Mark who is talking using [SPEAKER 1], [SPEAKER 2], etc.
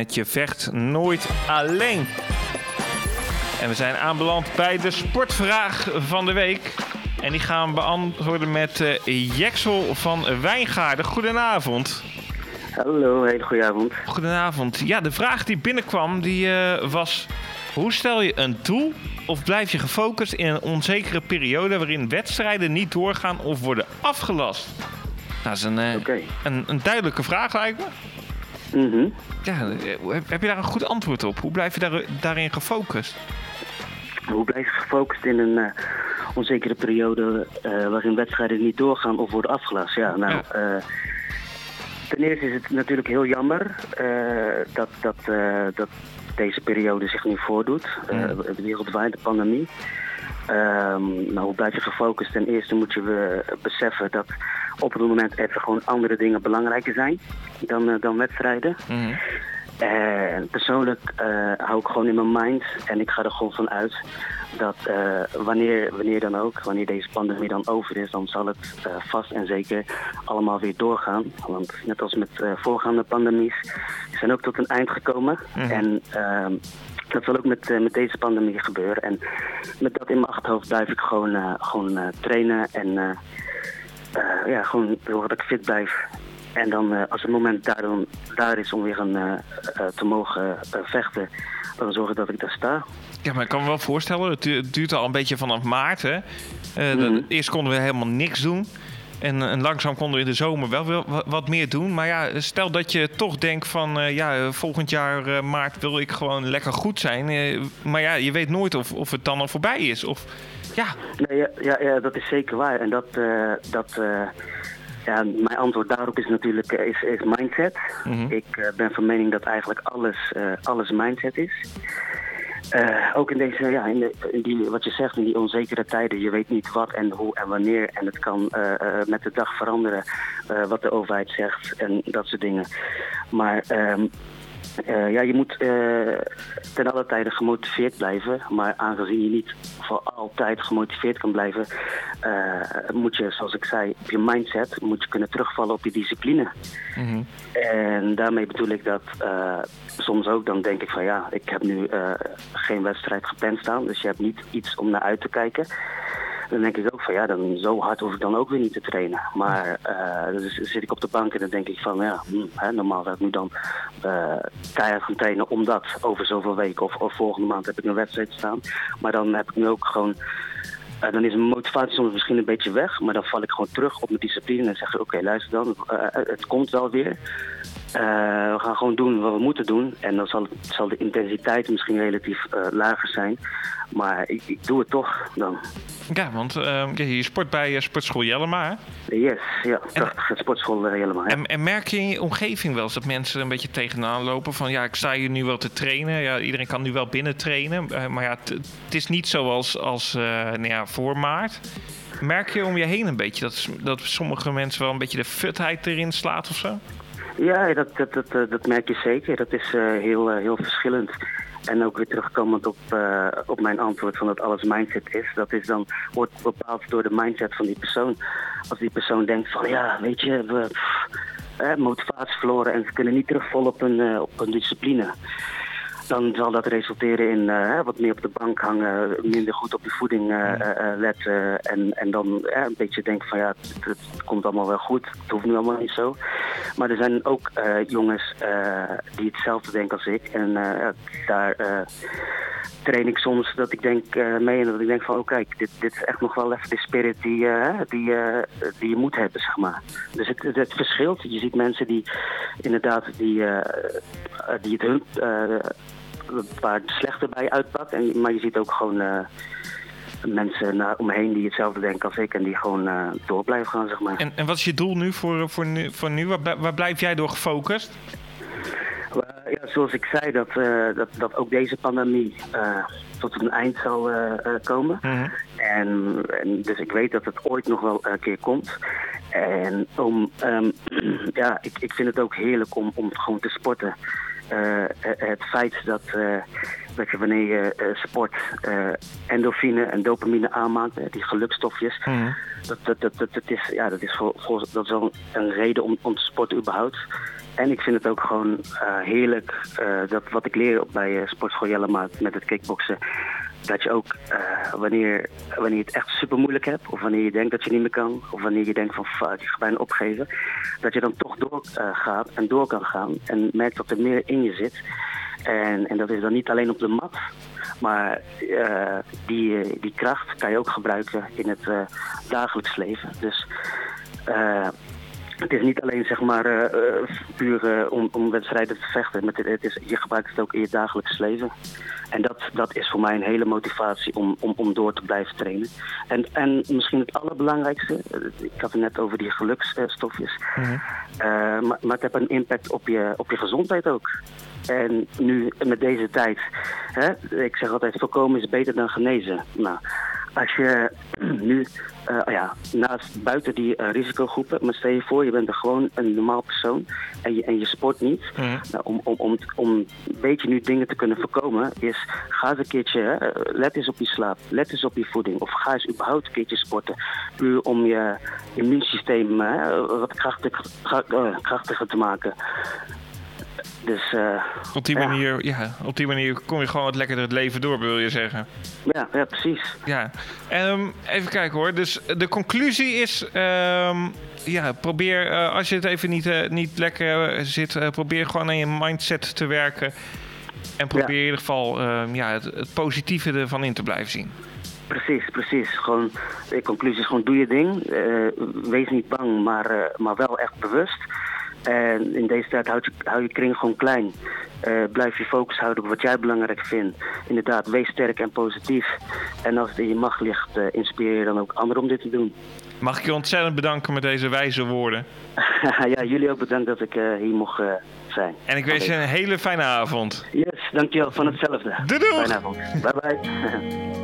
[SPEAKER 1] Met je vecht nooit alleen. En we zijn aanbeland bij de sportvraag van de week. En die gaan we beantwoorden met uh, Jeksel van Wijngaarden. Goedenavond.
[SPEAKER 2] Hallo, hele goede avond.
[SPEAKER 1] Goedenavond. Ja, de vraag die binnenkwam die, uh, was... Hoe stel je een doel of blijf je gefocust in een onzekere periode... waarin wedstrijden niet doorgaan of worden afgelast? Nou, dat is een, uh, okay. een, een duidelijke vraag lijkt me.
[SPEAKER 2] Mm
[SPEAKER 1] Ja, heb, heb, je daar een goed antwoord op? Hoe blijf je daar, daarin gefocust?
[SPEAKER 2] Hoe blijf je gefocust in een uh, onzekere periode uh, waarin wedstrijden niet doorgaan of worden afgelast? Ja, nou, ja. Uh, ten eerste is het natuurlijk heel jammer dat, dat, dat deze periode zich nu voordoet, mm. wereldwijd, de pandemie. Um, nou, hoe blijf je gefocust? Ten eerste moet je beseffen dat op het moment even gewoon andere dingen belangrijker zijn dan, uh, dan wedstrijden.
[SPEAKER 1] Mm
[SPEAKER 2] En persoonlijk uh, hou ik gewoon in mijn mind en ik ga er gewoon van uit dat uh, wanneer, wanneer dan ook, wanneer deze pandemie dan over is, dan zal het vast en zeker allemaal weer doorgaan. Want net als met voorgaande pandemies zijn ook tot een eind gekomen.
[SPEAKER 1] Mm -hmm.
[SPEAKER 2] En ehm, dat zal ook met, met deze pandemie gebeuren. En met dat in mijn achterhoofd blijf ik gewoon, gewoon trainen en ja, gewoon zorgen dat ik fit blijf. En dan als het moment daar, dan, daar is om weer een, te mogen vechten, dan zorgen dat ik daar sta.
[SPEAKER 1] Ja, maar ik kan me wel voorstellen, het duurt, al een beetje vanaf maart. Hè? Mm -hmm. Eerst konden we helemaal niks doen. En, en, langzaam konden we in de zomer wel, wel wat meer doen. Maar ja, stel dat je toch denkt van... Uh, ja, volgend jaar uh, maart wil ik gewoon lekker goed zijn. Uh, maar ja, je weet nooit of, of het dan al voorbij is. Of, ja.
[SPEAKER 2] Nee, ja, ja, ja, dat is zeker waar. En dat... dat ja, mijn antwoord daarop is natuurlijk is, is mindset.
[SPEAKER 1] Mm -hmm.
[SPEAKER 2] Ik ben van mening dat eigenlijk alles, alles mindset is. Uh, ook in deze, ja, in, de, die, wat je zegt, in die onzekere tijden. Je weet niet wat en hoe en wanneer. En het kan uh, uh, met de dag veranderen wat de overheid zegt en dat soort dingen. Maar um, uh, ja, je moet uh, ten alle tijde gemotiveerd blijven. Maar aangezien je niet voor altijd gemotiveerd kan blijven... Uh, moet je, zoals ik zei, op je mindset... moet je kunnen terugvallen op je discipline.
[SPEAKER 1] Mm -hmm.
[SPEAKER 2] En daarmee bedoel ik dat soms ook... dan denk ik van ja, ik heb nu geen wedstrijd gepland staan. Dus je hebt niet iets om naar uit te kijken dan denk ik ook van ja, dan zo hard hoef ik dan ook weer niet te trainen. Maar uh, dan zit ik op de bank en dan denk ik van ja, hm, hè, normaal zou ik nu dan uh, keihard gaan trainen omdat over zoveel weken of, of volgende maand heb ik een wedstrijd staan. Maar dan heb ik nu ook gewoon uh, dan is mijn motivatie soms misschien een beetje weg, maar dan val ik gewoon terug op mijn discipline en zeg ik oké, luister dan, het komt wel weer. Uh, we gaan gewoon doen wat we moeten doen. En dan zal, zal de intensiteit misschien relatief uh, lager zijn. Maar ik, ik, doe het toch dan.
[SPEAKER 1] Ja, want uh, je sport bij Sportschool Jellema, hè?
[SPEAKER 2] Yes, ja. En, sportschool Jellema. Ja.
[SPEAKER 1] En, en, merk je in je omgeving wel eens dat mensen een beetje tegenaan lopen? Van ja, ik sta hier nu wel te trainen. Ja, iedereen kan nu wel binnen trainen. maar ja, het is niet zoals als, nou ja, voor maart. Merk je om je heen een beetje dat, dat sommige mensen wel een beetje de futheid erin slaat of zo?
[SPEAKER 2] Ja, dat, dat, dat, dat merk je zeker. Dat is uh, heel, uh, heel verschillend. En ook weer terugkomend op, op mijn antwoord van dat alles mindset is. Dat is dan, wordt bepaald door de mindset van die persoon. Als die persoon denkt van ja, weet je, we pff, motivatie verloren en ze kunnen niet terugvallen op een, op een discipline dan zal dat resulteren in uh, wat meer op de bank hangen, minder goed op je voeding uh, uh, letten. En, en dan een beetje denken van ja, het, het, komt allemaal wel goed, het hoeft nu allemaal niet zo. Maar er zijn ook jongens die hetzelfde denken als ik. En daar train ik soms dat ik denk mee en dat ik denk van oh kijk, dit, dit is echt nog wel even de spirit die, die, die je moet hebben, zeg maar. Dus het, verschilt. Je ziet mensen die inderdaad die, die het hun het slechter bij uitpakt. En, maar je ziet ook gewoon mensen naar, omheen die hetzelfde denken als ik en die gewoon door blijven gaan, zeg maar.
[SPEAKER 1] En, en wat is je doel nu voor, voor nu? Voor nu? Waar, waar blijf jij door gefocust?
[SPEAKER 2] Ja, zoals ik zei, dat, dat, dat ook deze pandemie tot een eind zal komen.
[SPEAKER 1] Mm -hmm.
[SPEAKER 2] en, en, dus ik weet dat het ooit nog wel een keer komt. En om, um, ja, ik, ik vind het ook heerlijk om, om gewoon te sporten. Uh, het feit dat, uh, dat je wanneer je sport endorfine en dopamine aanmaakt, die gelukstofjes,
[SPEAKER 1] mm.
[SPEAKER 2] dat, dat, dat, dat, dat, is, ja, dat is, voor, voor, dat is wel een reden om, om te sporten überhaupt. En ik vind het ook gewoon heerlijk dat wat ik leer op bij Sportschool Jellema met het kickboksen dat je ook wanneer, wanneer je het echt super moeilijk hebt, of wanneer je denkt dat je niet meer kan, of wanneer je denkt van fuck, ik ga bijna opgeven, dat je dan toch doorgaat en door kan gaan en merkt dat er meer in je zit. En, en dat is dan niet alleen op de mat, maar uh, die, eh, die kracht kan je ook gebruiken in het dagelijks leven. Dus het is niet alleen zeg maar puur om, om wedstrijden te vechten. Met het, het is, je gebruikt het ook in je dagelijks leven. En dat, dat is voor mij een hele motivatie om, om, om door te blijven trainen. En, en misschien het allerbelangrijkste, ik had het net over die geluksstofjes. Mm -hmm. maar, maar het heeft een impact op je, op je gezondheid ook. En nu met deze tijd, hè, ik zeg altijd, voorkomen is beter dan genezen. Nou, als je nu, uh, ja, naast buiten die uh, risicogroepen, maar stel je voor, je bent er gewoon een normaal persoon en je, en je sport niet. Mm. Nou, om, om, om, om een beetje nu dingen te kunnen voorkomen, is ga eens een keertje, hè, let eens op je slaap, let eens op je voeding. Of ga eens überhaupt een keertje sporten. Puur om je immuunsysteem hè, wat krachtig, krachtiger te maken. Dus, uh,
[SPEAKER 1] op, die manier, ja. op die manier kom je gewoon wat lekkerder het leven door, wil je zeggen.
[SPEAKER 2] Ja, ja precies.
[SPEAKER 1] Ja. Um, even kijken hoor. Dus de conclusie is... Um, ja, probeer, uh, als je het even niet, uh, niet lekker zit... probeer gewoon aan je mindset te werken. En probeer ja. in ieder geval um, ja, het, het positieve ervan in te blijven zien.
[SPEAKER 2] Precies, precies. Gewoon, de conclusie is gewoon doe je ding. wees niet bang, maar, maar wel echt bewust. En in deze tijd houd je, hou je kring gewoon klein. Uh, blijf je focus houden op wat jij belangrijk vindt. Inderdaad, wees sterk en positief. En als het in je macht ligt, uh, inspireer je dan ook anderen om dit te doen.
[SPEAKER 1] Mag ik je ontzettend bedanken met deze wijze woorden?
[SPEAKER 2] ja, jullie ook bedankt dat ik uh, hier mocht zijn.
[SPEAKER 1] En ik wens je een hele fijne avond.
[SPEAKER 2] Yes, dankjewel. Van hetzelfde.
[SPEAKER 1] Doei doei.
[SPEAKER 2] Fijne avond. Bye bye.